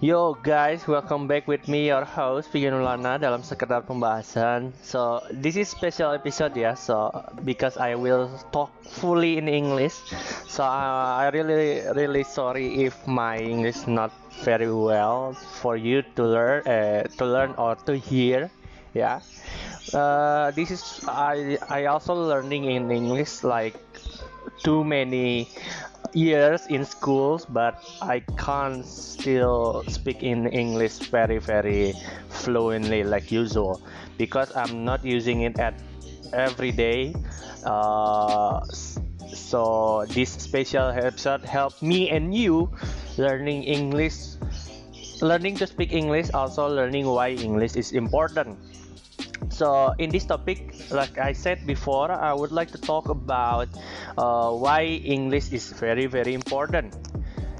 Yo guys, welcome back with me your host Vigan Ulana dalam sekedar pembahasan. So this is special episode ya. So because I will talk fully in English. So uh, I really really sorry if my English not very well for you to learn uh, to learn or to hear. Yeah. Uh, this is I I also learning in English like too many years in schools, but I can't still speak in English very, very fluently like usual because I'm not using it at every day. Uh, so this special episode help me and you learning English, learning to speak English, also learning why English is important so in this topic like i said before i would like to talk about uh, why english is very very important.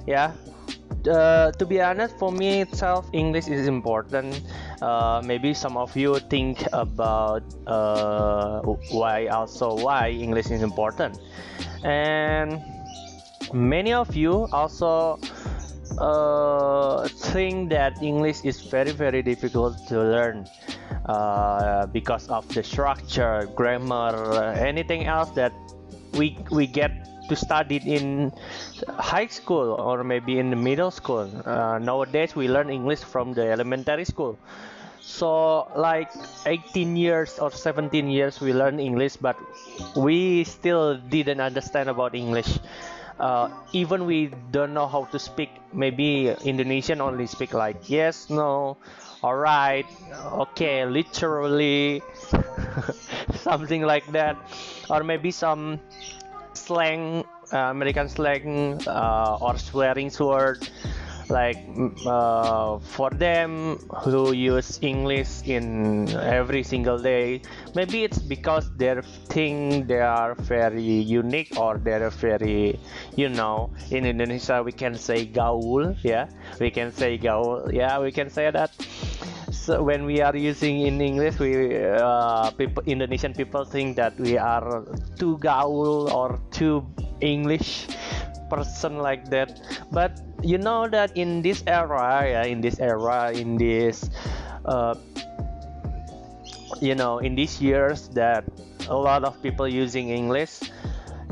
Yeah. Uh, to be honest for me itself english is important. Uh, maybe some of you think about uh, why also why english is important. And many of you also uh, think that english is very very difficult to learn uh, because of the structure, grammar, anything else that we we get to study in high school or maybe in the middle school. Uh, nowadays we learn English from the elementary school. So like 18 years or 17 years we learn English, but we still didn't understand about English. Uh, even we don't know how to speak. Maybe Indonesian only speak like yes, no, alright okay literally something like that. Or maybe some slang uh, american slang uh, or swearing word like uh, for them who use english in every single day maybe it's because they think they are very unique or they're very you know in indonesia we can say gaul yeah? We can say gaul yeah we can say that when we are using in english we uh, people indonesian people think that we are too gaul or too english person like that. But you know that in this era yeah, in this era in this uh, you know in these years that a lot of people using english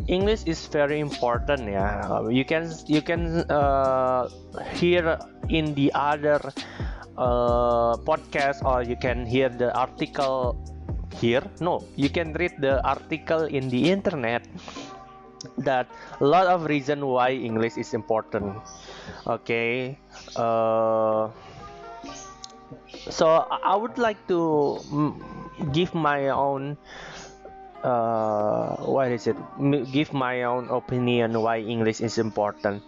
english is very important yeah. You can you can uh, hear in the other uh, podcast or you can hear the article here no you can read the article in the internet that a lot of reason why English is important. Okay. Uh, so I would like to give my own uh, what is it? Give my own opinion why English is important.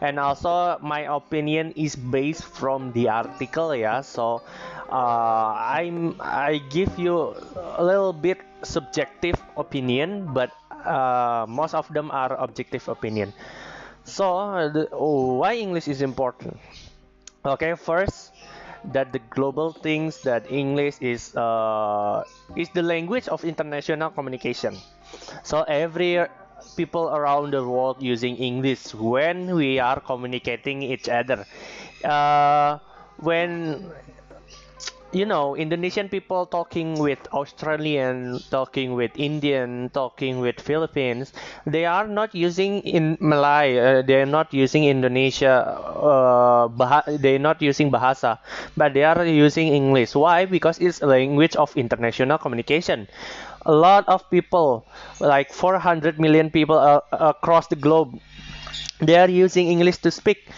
And also my opinion is based from the article, yeah. So uh, I'm I give you a little bit subjective opinion, but uh, most of them are objective opinion. So the, oh, why English is important? Okay, first that the global things that English is uh, is the language of international communication. So every people around the world using English when we are communicating each other. Uh, when you know Indonesian people talking with Australian, talking with Indian, talking with Philippines, they are not using in Malay. Uh, they are not using Indonesia. Uh, they're not using Bahasa, but they are using English. Why? Because it's a language of international communication. A lot of people, like 400 million people uh, across the globe, they are using English to speak.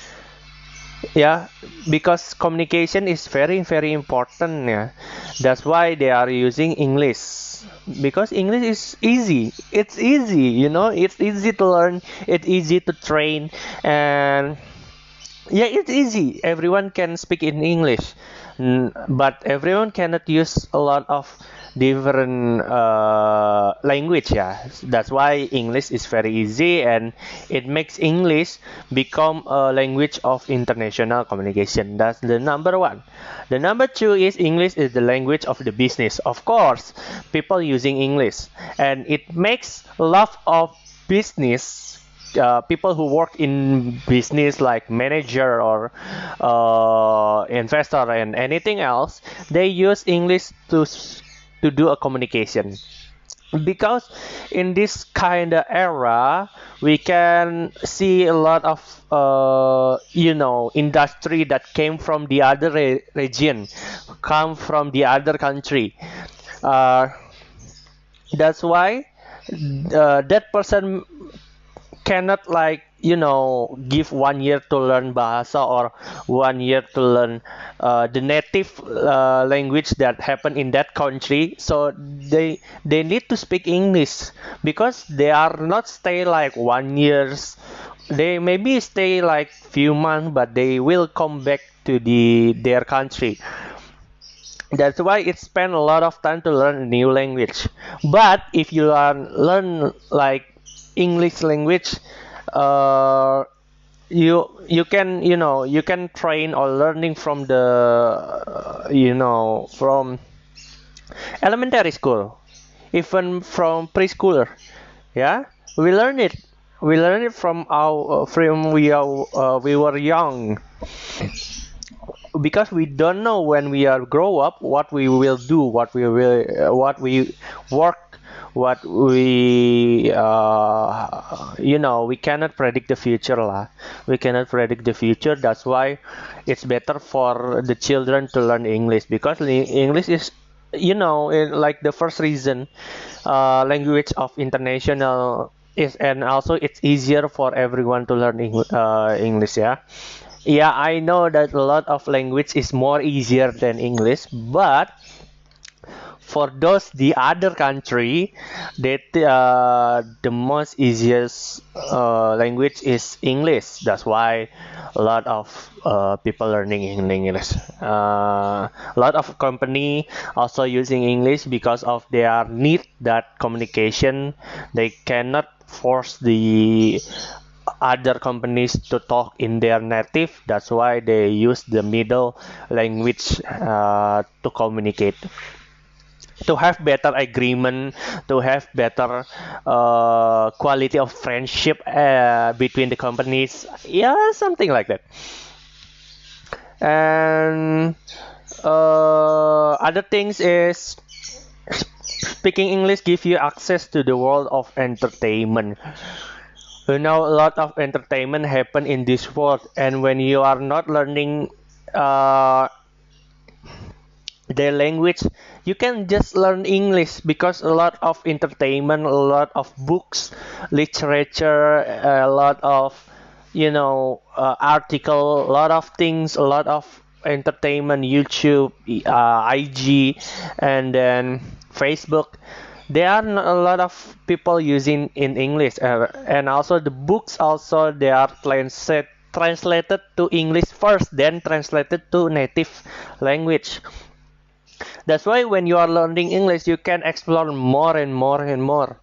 Yeah because communication is very very important yeah. That's why they are using english. Because english is easy. It's easy you know. It's easy to learn. It's easy to train. And yeah it's easy. Everyone can speak in english. But everyone cannot use a lot of different uh, language yeah. That's why english is very easy and it makes english become a language of international communication. That's the number one. The number two is english is the language of the business. Of course people using english. And it makes a lot of business uh, people who work in business like manager or uh, investor and anything else they use english to to do a communication. Because in this kind of era we can see a lot of uh, you know industry that came from the other re- region come from the other country. Uh, that's why uh, that person cannot like you know give one year to learn bahasa or one year to learn uh, the native uh, language that happen in that country. So they they need to speak english because they are not stay like one years. They maybe stay like few months but they will come back to the their country. That's why it spend a lot of time to learn a new language. But if you learn learn like english language uh, you you can you know you can train or learning from the uh, you know from elementary school even from preschooler yeah? We learn it. We learn it from our from we are uh, we were young. Because we don't know when we are grow up what we will do what we will what we work what we uh, you know we cannot predict the future lah. We cannot predict the future. That's why it's better for the children to learn english because english is you know like the first reason uh, language of international is and also it's easier for everyone to learn uh, english yeah. Yeah i know that a lot of language is more easier than english but for those the other country that uh, the most easiest uh, language is english. That's why a lot of uh, people learning english. Uh, a lot of company also using english because of their need that communication. They cannot force the other companies to talk in their native. That's why they use the middle language uh, to communicate to have better agreement to have better uh, quality of friendship uh, between the companies. Yeah something like that. And uh, other things is speaking english give you access to the world of entertainment. You know a lot of entertainment happen in this world and when you are not learning uh, their language. You can just learn english because a lot of entertainment a lot of books literature a lot of you know uh, article a lot of things a lot of entertainment youtube uh, ig and then facebook. There are a lot of people using in english uh, and also the books also they are translated translated to english first then translated to native language that's why when you are learning English, you can explore more and more and more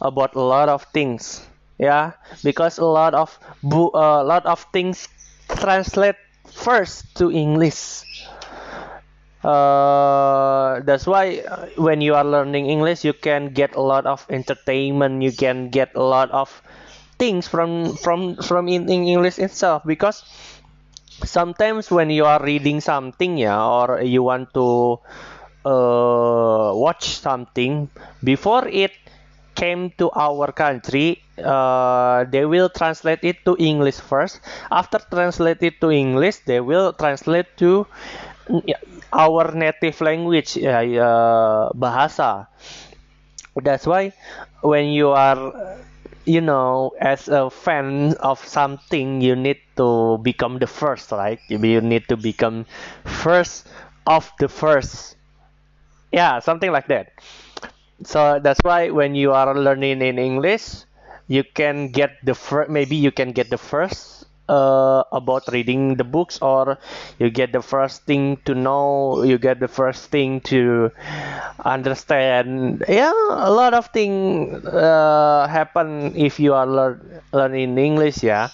about a lot of things. Yeah, because a lot of a uh, lot of things translate first to English. Uh, that's why uh, when you are learning English, you can get a lot of entertainment. You can get a lot of things from from from in, in English itself because sometimes when you are reading something yeah or you want to uh, watch something. Before it came to our country uh, they will translate it to english first. After translate it to english they will translate to our native language uh, bahasa. That's why when you are you know as a fan of something you need to become the first right? You need to become first of the first yeah something like that. So that's why when you are learning in english you can get the first maybe you can get the first uh, about reading the books or you get the first thing to know you get the first thing to understand. Yeah a lot of things uh, happen if you are learn, learning english yeah.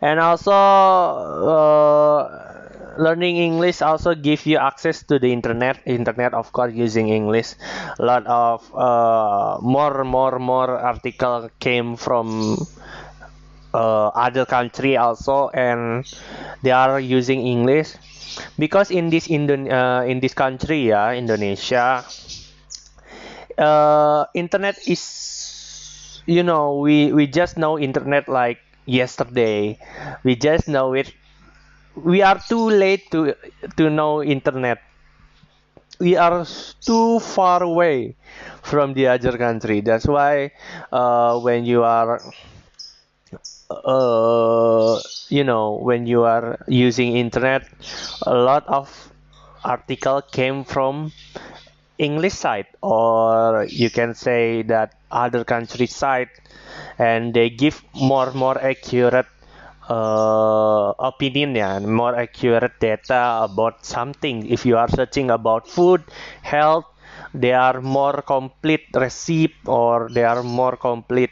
And also uh, learning English also give you access to the internet. Internet, of course, using English. A lot of uh, more, more, more article came from uh, other country also, and they are using English because in this Indon uh, in this country, yeah, Indonesia, uh, internet is, you know, we we just know internet like yesterday. We just know it we are too late to to know internet. We are too far away from the other country. That's why uh, when you are uh, you know when you are using internet a lot of article came from english side or you can say that other country side and they give more more accurate uh, opinion and more accurate data about something. If you are searching about food, health, they are more complete receipt or they are more complete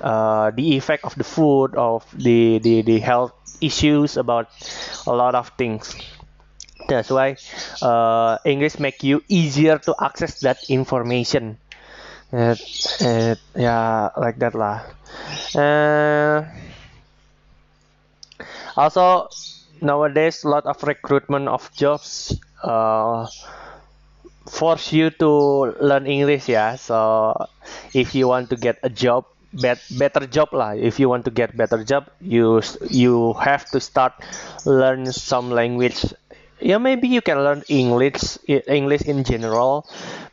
uh, the effect of the food of the, the the health issues about a lot of things. That's why uh, english make you easier to access that information. It, it, yeah like that lah. Uh, also nowadays a lot of recruitment of jobs uh, force you to learn English yeah. So if you want to get a job bet, better job lah. If you want to get better job you you have to start learn some language. Yeah maybe you can learn English English in general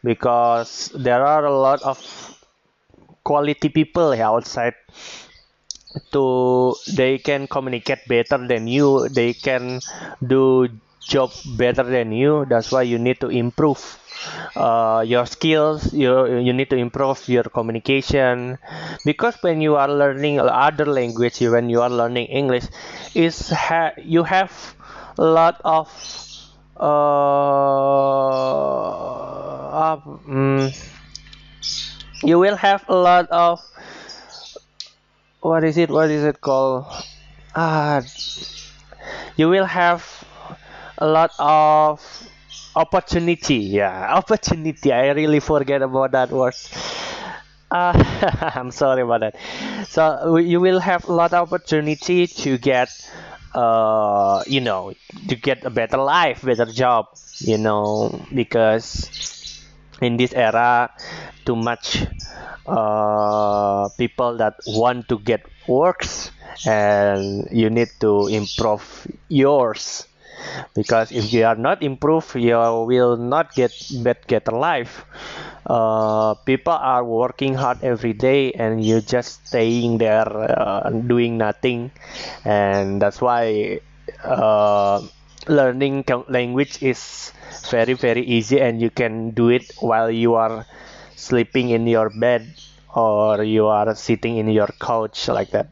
because there are a lot of quality people outside to they can communicate better than you. They can do job better than you. That's why you need to improve uh, your skills. You you need to improve your communication. Because when you are learning other language when you are learning english is ha- you have a lot of uh, uh, um, you will have a lot of what is it? What is it called? Ah you will have a lot of opportunity. Yeah opportunity. I really forget about that word. Uh, i'm sorry about that. So you will have a lot of opportunity to get uh, you know to get a better life better job you know because in this era too much uh, people that want to get works and you need to improve yours. Because if you are not improve you will not get bet a life. Uh, people are working hard every day and you just staying there uh, doing nothing. And that's why uh, learning language is very very easy and you can do it while you are sleeping in your bed or you are sitting in your couch like that.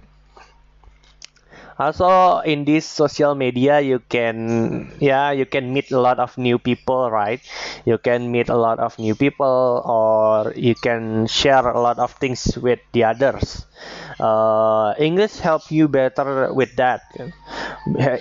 Also in this social media you can yeah you can meet a lot of new people right? You can meet a lot of new people or you can share a lot of things with the others uh, english help you better with that.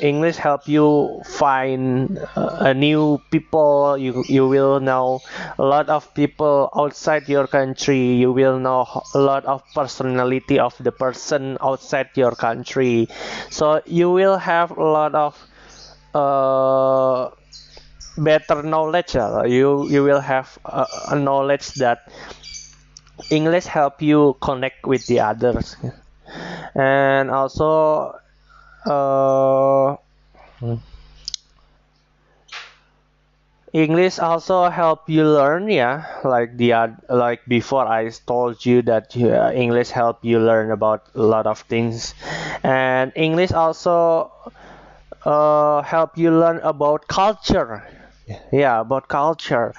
English help you find uh, a new people. You you will know a lot of people outside your country. You will know a lot of personality of the person outside your country. So you will have a lot of uh, better knowledge. Uh, you you will have a, a knowledge that English help you connect with the others. And also uh, English also help you learn yeah? Like the like before I told you that uh, English help you learn about a lot of things. And English also uh, help you learn about culture. Yeah about culture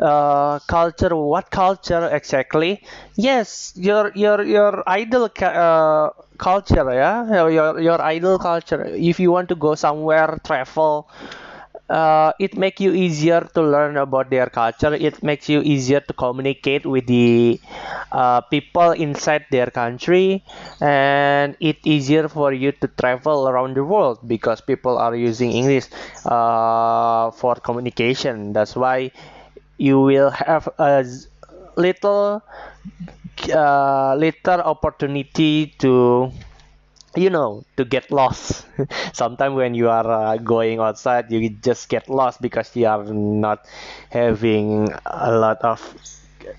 uh, culture what culture exactly? Yes your your your idol uh, culture yeah? Your your idol culture. If you want to go somewhere travel uh, it makes you easier to learn about their culture. It makes you easier to communicate with the uh, people inside their country. And it easier for you to travel around the world because people are using english uh, for communication. That's why you will have a little uh, little opportunity to you know to get lost. Sometimes when you are uh, going outside you just get lost because you are not having a lot of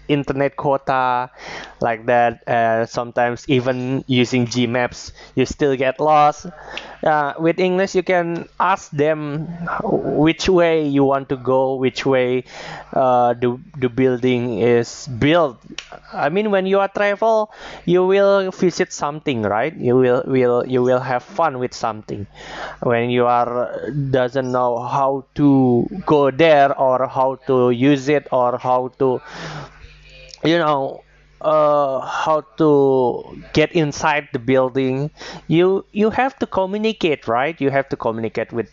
internet quota like that. Uh, sometimes even using gmaps you still get lost uh, with english you can ask them which way you want to go which way uh, the, the building is built. I mean when you are travel you will visit something right? You will will you will have fun with something. When you are doesn't know how to go there or how to use it or how to you know uh, how to get inside the building you you have to communicate right? You have to communicate with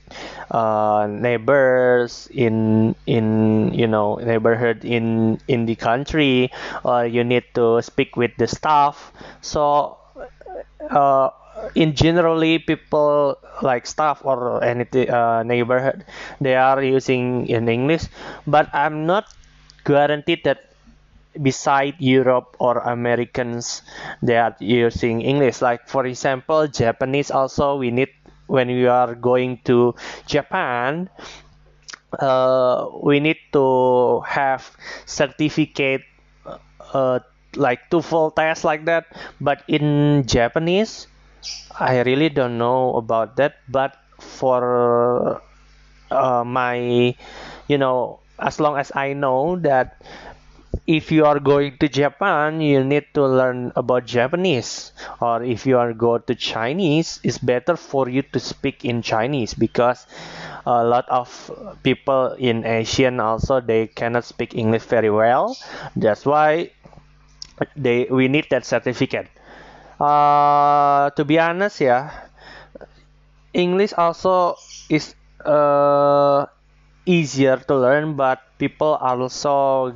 uh, neighbors in in you know neighborhood in in the country or you need to speak with the staff. So uh, in generally people like staff or any uh, neighborhood they are using in english but i'm not guaranteed that beside Europe or Americans they are using English. Like for example Japanese also we need when we are going to Japan uh, we need to have certificate uh, like TOEFL test like that. But in Japanese I really don't know about that. But for uh, my you know as long as I know that if you are going to Japan, you need to learn about Japanese. Or if you are go to Chinese, it's better for you to speak in Chinese because a lot of people in Asian also they cannot speak English very well. That's why they we need that certificate. Uh, to be honest, yeah, English also is uh, easier to learn, but people also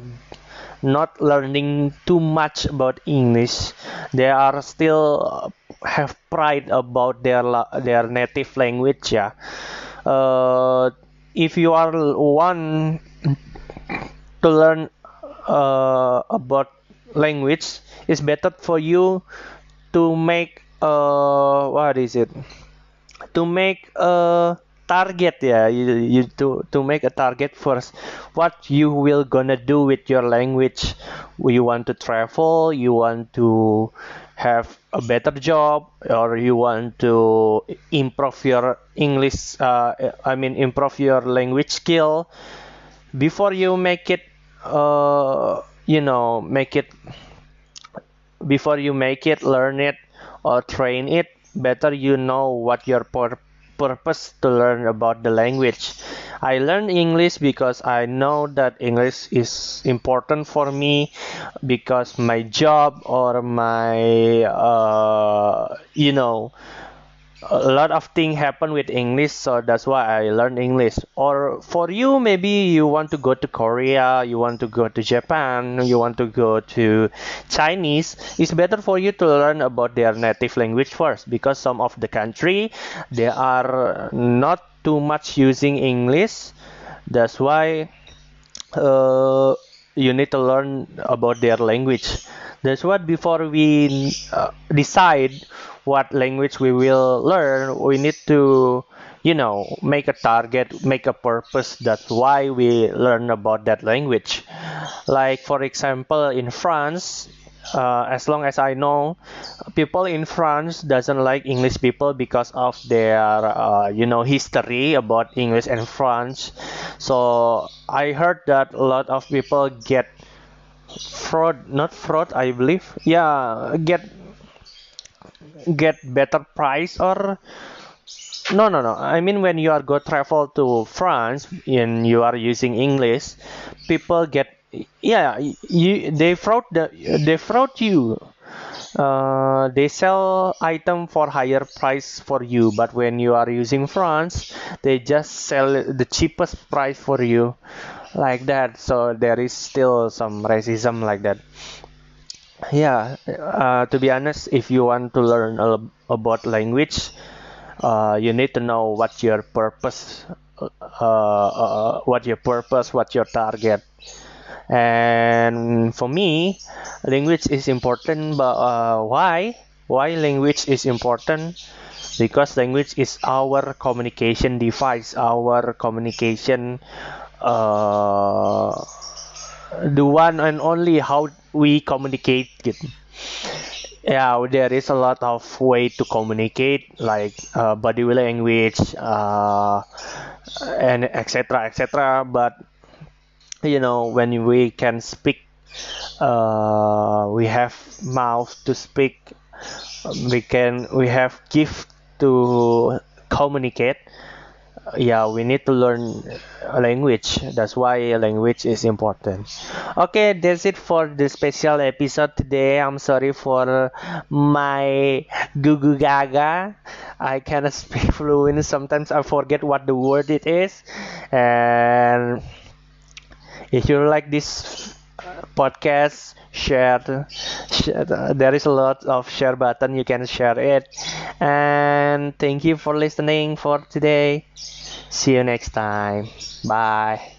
not learning too much about English. They are still have pride about their their native language. Yeah. Uh, if you are one to learn uh, about language, it's better for you to make uh, what is it? To make a target yeah you, you to to make a target first. What you will gonna do with your language? You want to travel you want to have a better job or you want to improve your english uh, i mean improve your language skill? Before you make it uh, you know make it before you make it learn it or train it better you know what your pur- purpose to learn about the language. I learn English because I know that English is important for me because my job or my uh, you know a lot of things happen with English, so that's why I learn English. Or for you, maybe you want to go to Korea, you want to go to Japan, you want to go to Chinese. It's better for you to learn about their native language first, because some of the country they are not too much using English. That's why uh, you need to learn about their language. That's what before we uh, decide what language we will learn, we need to, you know, make a target, make a purpose. That's why we learn about that language. Like for example, in France, uh, as long as I know, people in France doesn't like English people because of their uh, you know history about English and France. So I heard that a lot of people get fraud, not fraud, I believe. Yeah, get get better price or no no no. I mean when you are go travel to france and you are using english people get yeah you they fraud the they fraud you. Uh, they sell item for higher price for you but when you are using France they just sell the cheapest price for you like that. So there is still some racism like that yeah uh, to be honest if you want to learn about language uh, you need to know what your purpose uh, uh, what your purpose what your target. And for me language is important but uh, why? Why language is important? Because language is our communication device our communication uh, the one and only how we communicate. It yeah there is a lot of way to communicate like uh, body language uh, and etc etc but you know when we can speak uh, we have mouth to speak we can we have gift to communicate yeah we need to learn a language. That's why language is important. Okay that's it for the special episode today. I'm sorry for my gugu gaga i cannot speak fluent. Sometimes i forget what the word it is. And if you like this podcast share, share there is a lot of share button you can share it. And thank you for listening for today. See you next time. Bye